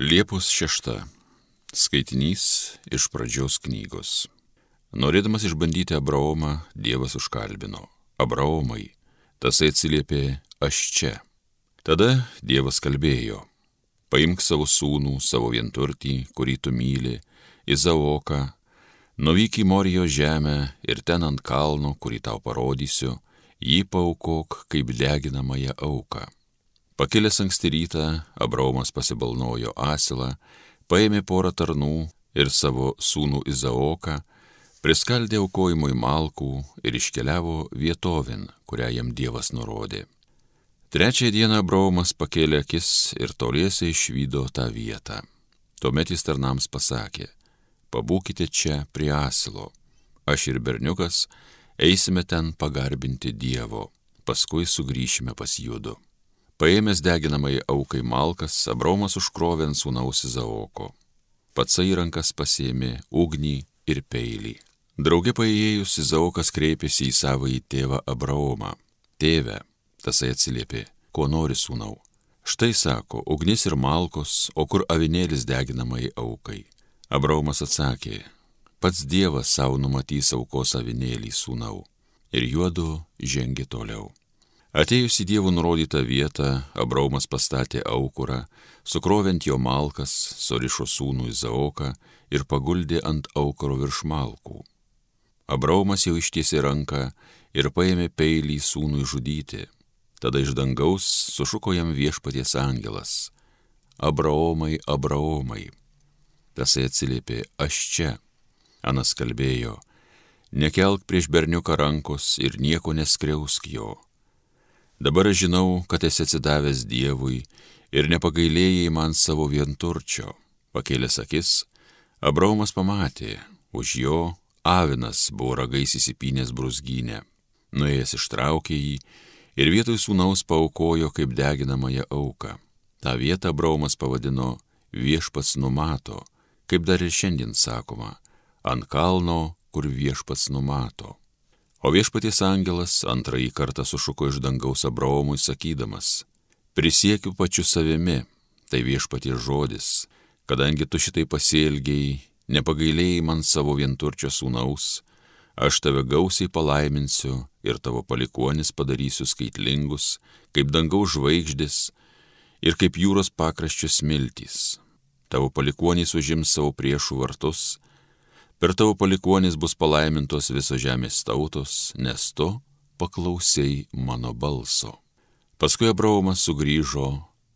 Liepos šešta. Skaitinys iš pradžios knygos. Norėdamas išbandyti Abraomą, Dievas užkalbino. Abraomai, tasai atsiliepė, aš čia. Tada Dievas kalbėjo. Paimk savo sūnų, savo vienturtį, kurį tu myli, Izaoką, nuvyk į Morijos žemę ir ten ant kalno, kurį tau parodysiu, jį paukok kaip deginamąją auką. Pakilęs anksti rytą, Abraomas pasibalnojo asilą, paėmė porą tarnų ir savo sūnų Izaoką, priskaldė aukojimui malkų ir iškeliavo vietovin, kurią jam Dievas nurodė. Trečią dieną Abraomas pakėlė akis ir toliesiai išvydo tą vietą. Tuomet jis tarnams pasakė, pabūkite čia prie asilo, aš ir berniukas eisime ten pagarbinti Dievo, paskui sugrįšime pas judu. Paėmęs deginamai aukai malkas, Abromas užkrovė ant sūnaus Izaoko. Pats į rankas pasėmė ugnį ir peilį. Drauge paėjėjus Izaokas kreipėsi į savo į tėvą Abraomą. Tėve, tasai atsiliepė, ko nori sūnau. Štai sako, ugnis ir malkos, o kur avinėlis deginamai aukai. Abraomas atsakė, pats Dievas savo numatys aukos avinėlį sūnau. Ir juodu žengė toliau. Atėjus į Dievo nurodytą vietą, Abraumas pastatė aukurą, sukrovent jo malkas, surišo sūnų Izaoką ir paguldė ant aukuro virš malkų. Abraumas jau ištiesė ranką ir paėmė peilį sūnui žudyti. Tada iš dangaus sušuko jam viešpaties angelas. Abraomai, Abraomai. Tasai atsiliepė, aš čia. Anas kalbėjo, nekelk prieš berniuką rankos ir nieko neskriausk jo Dabar aš žinau, kad esi atsidavęs Dievui ir nepagailėjai man savo vienturčio. Pakėlęs akis, Abraomas pamatė, už jo avinas buvo ragais įsipynęs brusgynę. Nuėjęs ištraukė jį ir vietoj sūnaus paukojo kaip deginamąją auką. Ta vietą Abraomas pavadino viešpats numato, kaip dar ir šiandien sakoma, ant kalno, kur viešpats numato. O viešpaties angelas antrąjį kartą sušuko iš dangaus Abraomui sakydamas, prisiekiu pačiu savimi, tai viešpaties žodis, kadangi tu šitai pasielgiai, nepagailėjai man savo vienturčio sūnaus, aš tave gausiai palaiminsiu ir tavo palikonis padarysiu skaitlingus, kaip dangaus žvaigždės ir kaip jūros pakraščių smiltys. Tavo palikonis užims savo priešų vartus, Per tavo palikonis bus palaimintos visos žemės tautos, nes tu paklausiai mano balso. Paskui Abraomas sugrįžo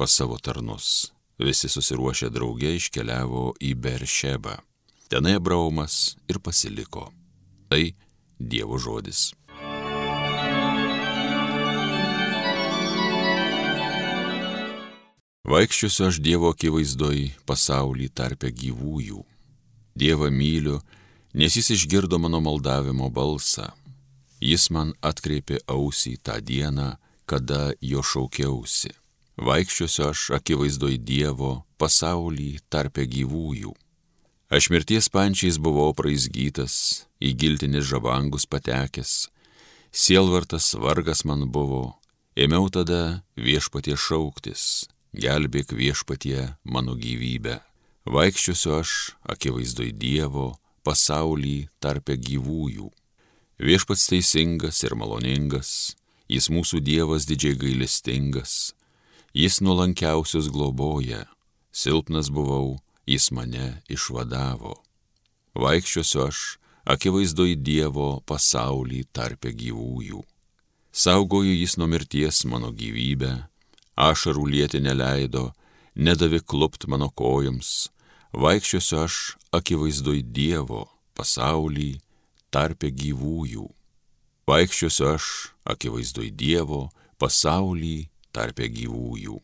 pas savo tarnus. Visi susiruošę drauge iškeliavo į Beršebą. Tenai Abraomas ir pasiliko. Tai Dievo žodis. Vaikščiosiu aš Dievo akivaizdoj pasaulį tarpe gyvųjų Dievą myliu, nes jis išgirdo mano maldavimo balsą. Jis man atkreipė ausį tą dieną, kada jo šaukiausi. Vaikščiosiu aš akivaizdoj Dievo pasaulį tarpe gyvųjų. Aš mirties pančiais buvau praizgytas, į giltinis žavangus patekęs, sielvartas vargas man buvo, ėmiau tada viešpatie šauktis, gelbėk viešpatie mano gyvybę. Vaikščiosiu aš, akivaizdoj Dievo, pasaulį tarpe gyvųjų. Viešpats teisingas ir maloningas, jis mūsų Dievas didžiai gailestingas, jis nuolankiausius globoja, silpnas buvau, jis mane išvadavo. Vaikščiosiu aš, akivaizdoj Dievo pasaulį tarpe gyvųjų. Saugoju jis nuo mirties mano gyvybę, ašarų lieti neleido, nedavė klupt mano kojoms, vaikščiosiu aš akivaizdoj Dievo pasaulį tarpe gyvųjų. Vaikščiosiu aš akivaizdoj Dievo pasaulį tarpe gyvųjų.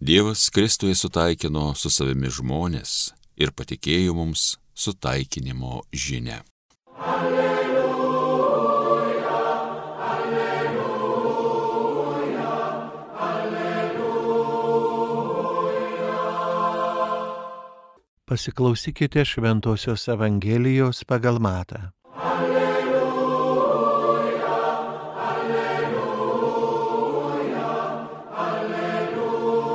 Dievas Kristuje sutaikino su savimi žmonės ir patikėjo mums sutaikinimo žinę. Alleluja. Pasiklausykite Šventojios Evangelijos pagal Matą. Alleluja, alleluja, alleluja.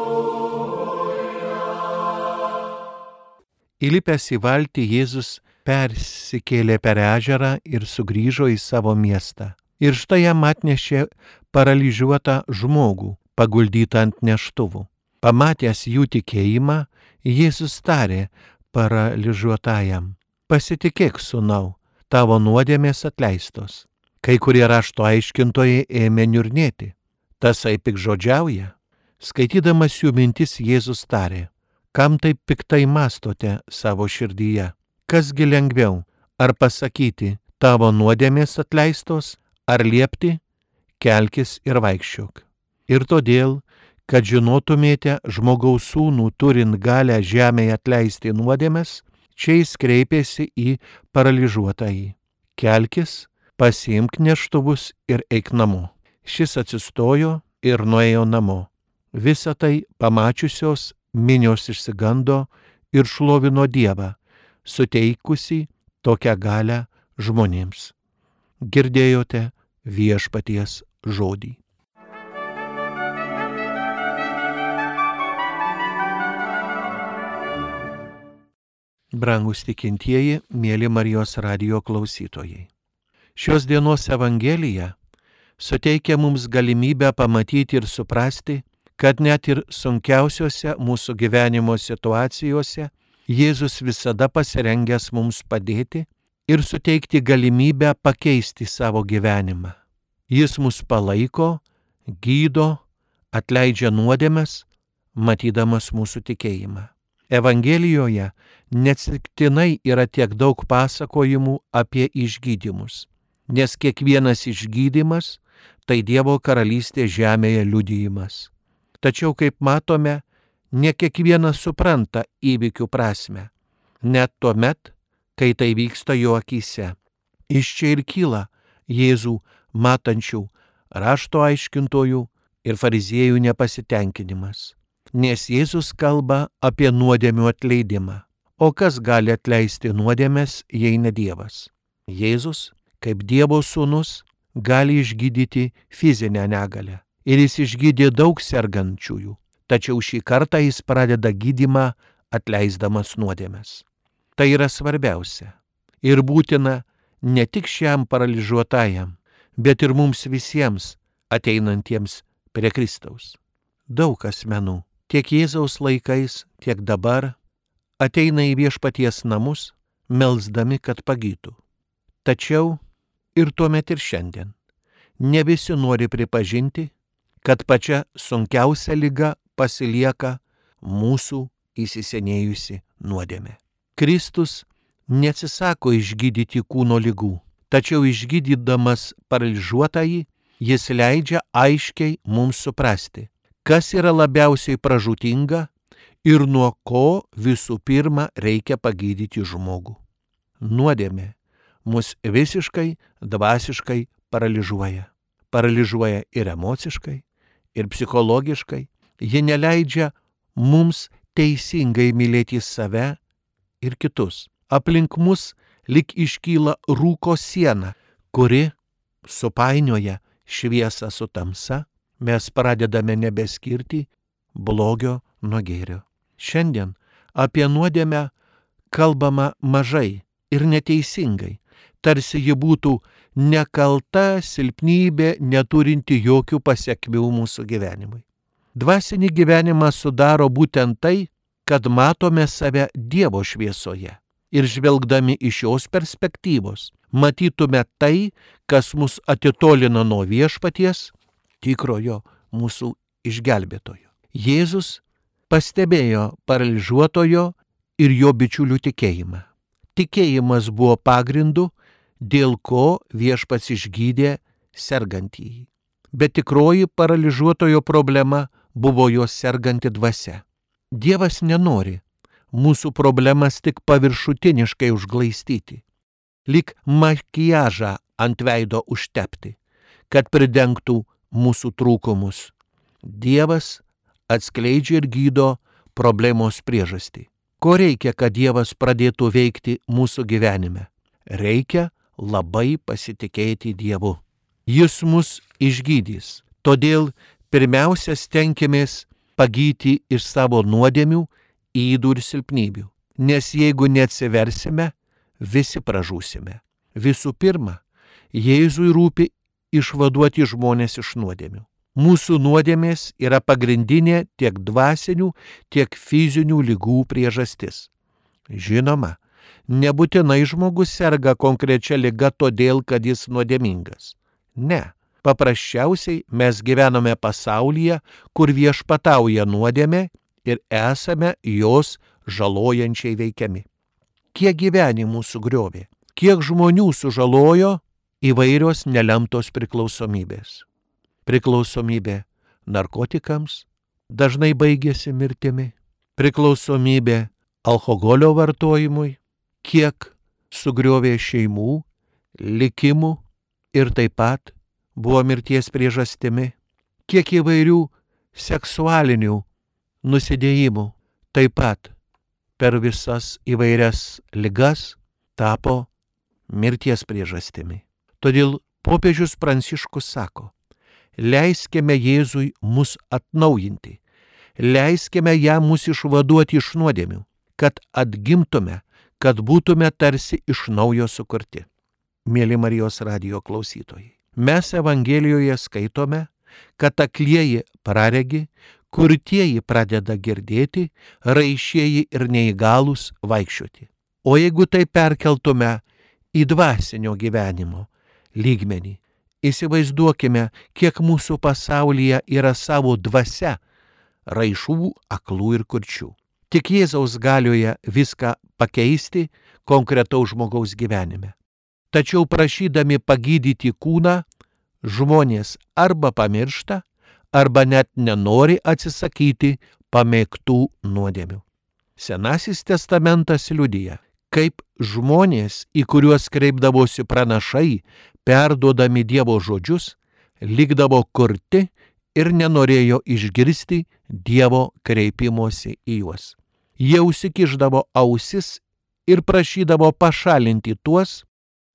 Įlipęs į valtį Jėzus persikėlė per ežerą ir sugrįžo į savo miestą. Ir štai jam atnešė paralyžiuotą žmogų, paguldytą ant neštuvų. Pamatęs jų tikėjimą, Jėzus tarė paralyžiuotajam, pasitikėk sunau, tavo nuodėmės atleistos. Kai kurie rašto aiškintojai ėmė niurnėti. Tasai pikžodžiauja. Skaitydamas jų mintis Jėzus tarė, kam taip piktai mastote savo širdyje? Kasgi lengviau, ar pasakyti, tavo nuodėmės atleistos, ar liepti, kelkis ir vaikščiok. Ir todėl, kad žinotumėte žmogaus sūnų turint galę žemėje atleisti nuodėmės, čia jis kreipėsi į paralyžiuotąjį. Kelkis, pasiimk neštuvus ir eik namo. Šis atsistojo ir nuėjo namo. Visą tai pamačiusios minios išsigando ir šlovino Dievą, suteikusi tokią galę žmonėms. Girdėjote viešpaties žodį. Brangus tikintieji, mėly Marijos radio klausytojai. Šios dienos Evangelija suteikia mums galimybę pamatyti ir suprasti, kad net ir sunkiausiose mūsų gyvenimo situacijose Jėzus visada pasirengęs mums padėti ir suteikti galimybę pakeisti savo gyvenimą. Jis mus palaiko, gydo, atleidžia nuodėmes, matydamas mūsų tikėjimą. Evangelijoje neatsitiktinai yra tiek daug pasakojimų apie išgydymus, nes kiekvienas išgydymas tai Dievo karalystė žemėje liudijimas. Tačiau, kaip matome, ne kiekvienas supranta įvykių prasme, net tuo met, kai tai vyksta jo akise. Iš čia ir kyla Jėzų matančių rašto aiškintojų ir fariziejų nepasitenkinimas. Nes Jėzus kalba apie nuodėmių atleidimą. O kas gali atleisti nuodėmės, jei ne Dievas? Jėzus, kaip Dievo sūnus, gali išgydyti fizinę negalę. Ir jis išgydė daug sergančiųjų, tačiau šį kartą jis pradeda gydimą atleisdamas nuodėmes. Tai yra svarbiausia. Ir būtina ne tik šiam paralyžiuotajam, bet ir mums visiems ateinantiems prie Kristaus. Daug asmenų, tiek Jėzaus laikais, tiek dabar, ateina į viešpaties namus, melzdami, kad pagytų. Tačiau ir tuomet ir šiandien. Ne visi nori pripažinti, kad pačia sunkiausia lyga pasilieka mūsų įsisenėjusi nuodėmė. Kristus neatsisako išgydyti kūno lygų, tačiau išgydydamas paralyžiuotąjį, jis leidžia aiškiai mums suprasti, kas yra labiausiai pražutinga ir nuo ko visų pirma reikia pagydyti žmogų. Nuodėmė mus visiškai dvasiškai paralyžiuoja. Paralyžiuoja ir emociškai, ir psichologiškai. Ji neleidžia mums teisingai mylėti save ir kitus. Aplink mus lik iškyla rūko siena, kuri supainioja šviesą su tamsa, mes pradedame nebeskirti blogio nuo gėrio. Šiandien apie nuodėmę kalbama mažai ir neteisingai, tarsi ji būtų nekalta silpnybė, neturinti jokių pasiekmių mūsų gyvenimui. Dvasinį gyvenimą sudaro būtent tai, kad matome save Dievo šviesoje ir žvelgdami iš šios perspektyvos matytume tai, kas mus atitolina nuo viešpaties, tikrojo mūsų išgelbėtojo. Jėzus pastebėjo paralyžiuotojo ir jo bičiulių tikėjimą. Tikėjimas buvo pagrindu, dėl ko viešpats išgydė sergantįjį. Bet tikroji paralyžiuotojo problema buvo jo serganti dvasia. Dievas nenori mūsų problemas tik paviršutiniškai užglaistyti, lik makijažą ant veido užtepti, kad pridengtų mūsų trūkumus. Dievas atskleidžia ir gydo problemos priežastį. Ko reikia, kad Dievas pradėtų veikti mūsų gyvenime? Reikia labai pasitikėti Dievu. Jis mus išgydys. Todėl pirmiausia stenkimės pagyti iš savo nuodėmių, įdų ir silpnybių. nes jeigu neatsiversime, visi pražūsime. Visų pirma, Jėzui rūpi išvaduoti žmonės iš nuodėmių. Mūsų nuodėmės yra pagrindinė tiek dvasinių, tiek fizinių lygų priežastis. Žinoma, nebūtinai žmogus serga konkrečia lyga todėl, kad jis nuodėmingas. Ne, paprasčiausiai mes gyvename pasaulyje, kur viešpatauja nuodėmė ir esame jos žalojančiai veikiami. Kiek gyvenimų sugriovė, kiek žmonių sužalojo įvairios nelemtos priklausomybės. Priklausomybė narkotikams dažnai baigėsi mirtimi, priklausomybė alkoholio vartojimui, kiek sugriovė šeimų, likimų ir taip pat buvo mirties priežastimi, kiek įvairių seksualinių nusidėjimų taip pat per visas įvairias ligas tapo mirties priežastimi. Todėl popiežius Pranciškus sako, leiskime Jėzui mus atnaujinti, leiskime jam mus išvaduoti iš nuodėmių, kad atgimtume, kad būtume tarsi iš naujo sukurti. Mėly Marijos radio klausytojai, mes Evangelijoje skaitome, kad aklieji praregi, kurtieji pradeda girdėti, raišieji ir neįgalus vaikščioti. O jeigu tai perkeltume į dvasinio gyvenimo lygmenį, įsivaizduokime, kiek mūsų pasaulyje yra savo dvasia, raišų, aklų ir kurčių. Tik Jėzaus galioje viską pakeisti konkretaus žmogaus gyvenime. Tačiau prašydami pagydyti kūną, žmonės arba pamiršta, arba net nenori atsisakyti pamėgtų nuodėmių. Senasis testamentas liudyja, kaip žmonės, į kuriuos kreipdavosi pranašai, perduodami Dievo žodžius, likdavo kurti ir nenorėjo išgirsti Dievo kreipimosi į juos. Jie užsikiždavo ausis ir prašydavo pašalinti tuos,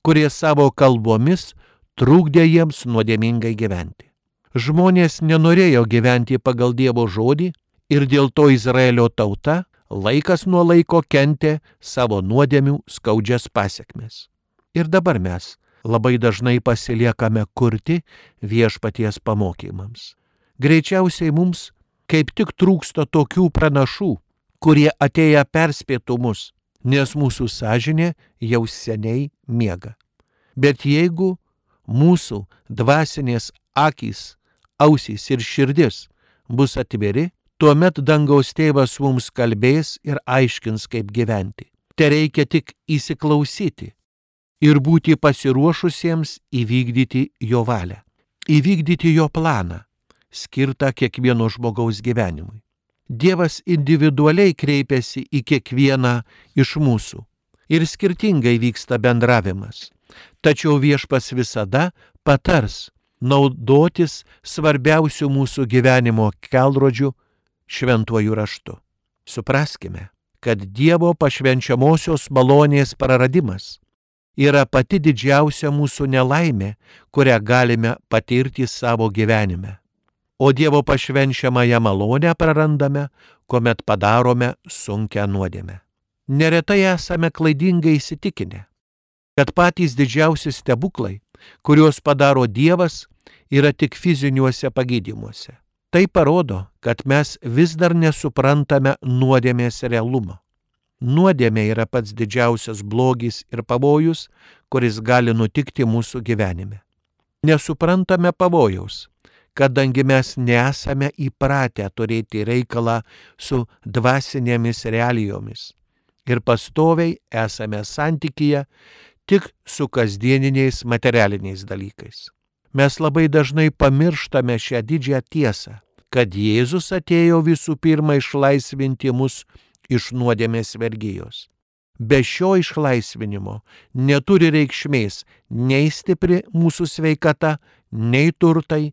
kurie savo kalbomis trukdė jiems nuodėmingai gyventi. Žmonės nenorėjo gyventi pagal Dievo žodį ir dėl to Izraelio tauta laikas nuo laiko kentė savo nuodėmių skaudžias pasiekmes. Ir dabar mes labai dažnai pasiliekame kurti viešpaties pamokymams. Greičiausiai mums kaip tik trūksta tokių pranašų, kurie atėję perspėtų mus, nes mūsų sąžinė jau seniai miega. Bet jeigu mūsų dvasinės akys, ausys ir širdis bus atviri, tuomet dangaus tėvas mums kalbės ir aiškins, kaip gyventi. Te reikia tik įsiklausyti ir būti pasiruošusiems įvykdyti jo valią, įvykdyti jo planą, skirtą kiekvieno žmogaus gyvenimui. Dievas individualiai kreipiasi į kiekvieną iš mūsų ir skirtingai vyksta bendravimas. Tačiau viešpas visada patars naudotis svarbiausių mūsų gyvenimo kelrodžių šventuoju raštu. Supraskime, kad Dievo pašvenčiamosios malonės praradimas yra pati didžiausia mūsų nelaimė, kurią galime patirti savo gyvenime. O Dievo pašvenčiamąją malonę prarandame, kuomet padarome sunkę nuodėmę. Neretai esame klaidingai įsitikinę, kad patys didžiausi stebuklai, kuriuos padaro Dievas, yra tik fiziniuose pagydymuose. Tai parodo, kad mes vis dar nesuprantame nuodėmės realumo. Nuodėmė yra pats didžiausias blogis ir pavojus, kuris gali nutikti mūsų gyvenime. Nesuprantame pavojaus, kadangi mes nesame įpratę turėti reikalą su dvasinėmis realijomis ir pastoviai esame santykyje tik su kasdieniniais materialiniais dalykais. Mes labai dažnai pamirštame šią didžią tiesą, kad Jėzus atėjo visų pirma išlaisvinti mus iš nuodėmės vergyjos. Be šio išlaisvinimo neturi reikšmės nei stipri mūsų sveikata, nei turtai,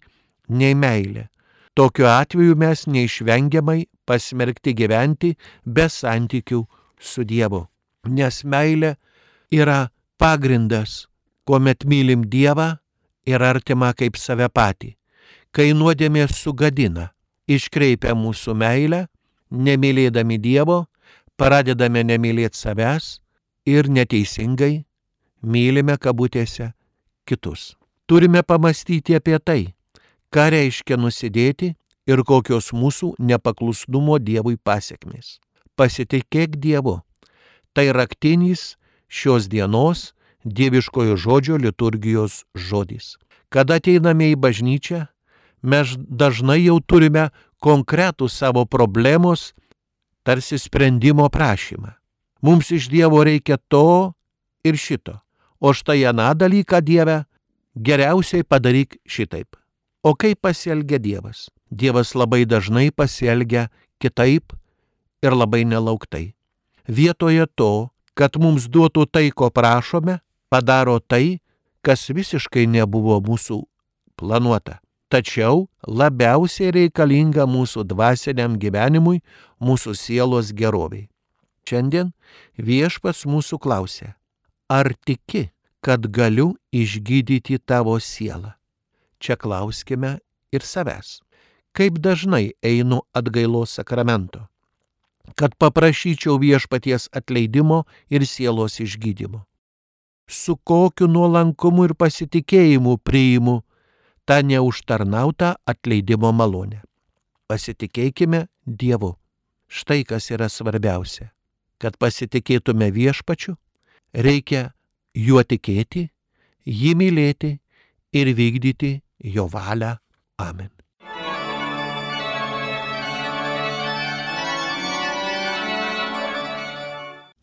nei meilė. Tokiu atveju mes neišvengiamai pasmerkti gyventi be santykių su Dievu. Nes meilė yra pagrindas, kuomet mylim Dievą ir artimą kaip save patį. Kai nuodėmė sugadina, iškreipia mūsų meilę, nemylėdami Dievo, pradedame nemylėti savęs ir neteisingai mylime kabutėse kitus. Turime pamastyti apie tai, ką reiškia nusidėti ir kokios mūsų nepaklusnumo Dievui pasiekmes. Pasitikėk Dievu. Tai raktinis šios dienos dieviškojo žodžio liturgijos žodis. Kada ateiname į bažnyčią, mes dažnai jau turime konkretų savo problemos, tarsi sprendimo prašymą. Mums iš Dievo reikia to ir šito, o štai aną dalyką Dieve geriausiai padaryk šitaip. O kaip pasielgia Dievas? Dievas labai dažnai pasielgia kitaip ir labai nelauktai. Vietoje to, kad mums duotų tai, ko prašome, padaro tai, kas visiškai nebuvo mūsų planuota. Tačiau labiausiai reikalinga mūsų dvasiniam gyvenimui, mūsų sielos geroviai. Šiandien viešpats mūsų klausia, ar tiki, kad galiu išgydyti tavo sielą? Čia klauskime ir savęs. Kaip dažnai einu atgailos sakramento? Kad paprašyčiau viešpaties atleidimo ir sielos išgydymo. Su kokiu nuolankumu ir pasitikėjimu priimu tą neužtarnautą atleidimo malonę. Pasitikėkime Dievu. Štai kas yra svarbiausia. Kad pasitikėtume viešpačiu, reikia juo tikėti, jį mylėti ir vykdyti jo valią. Amen.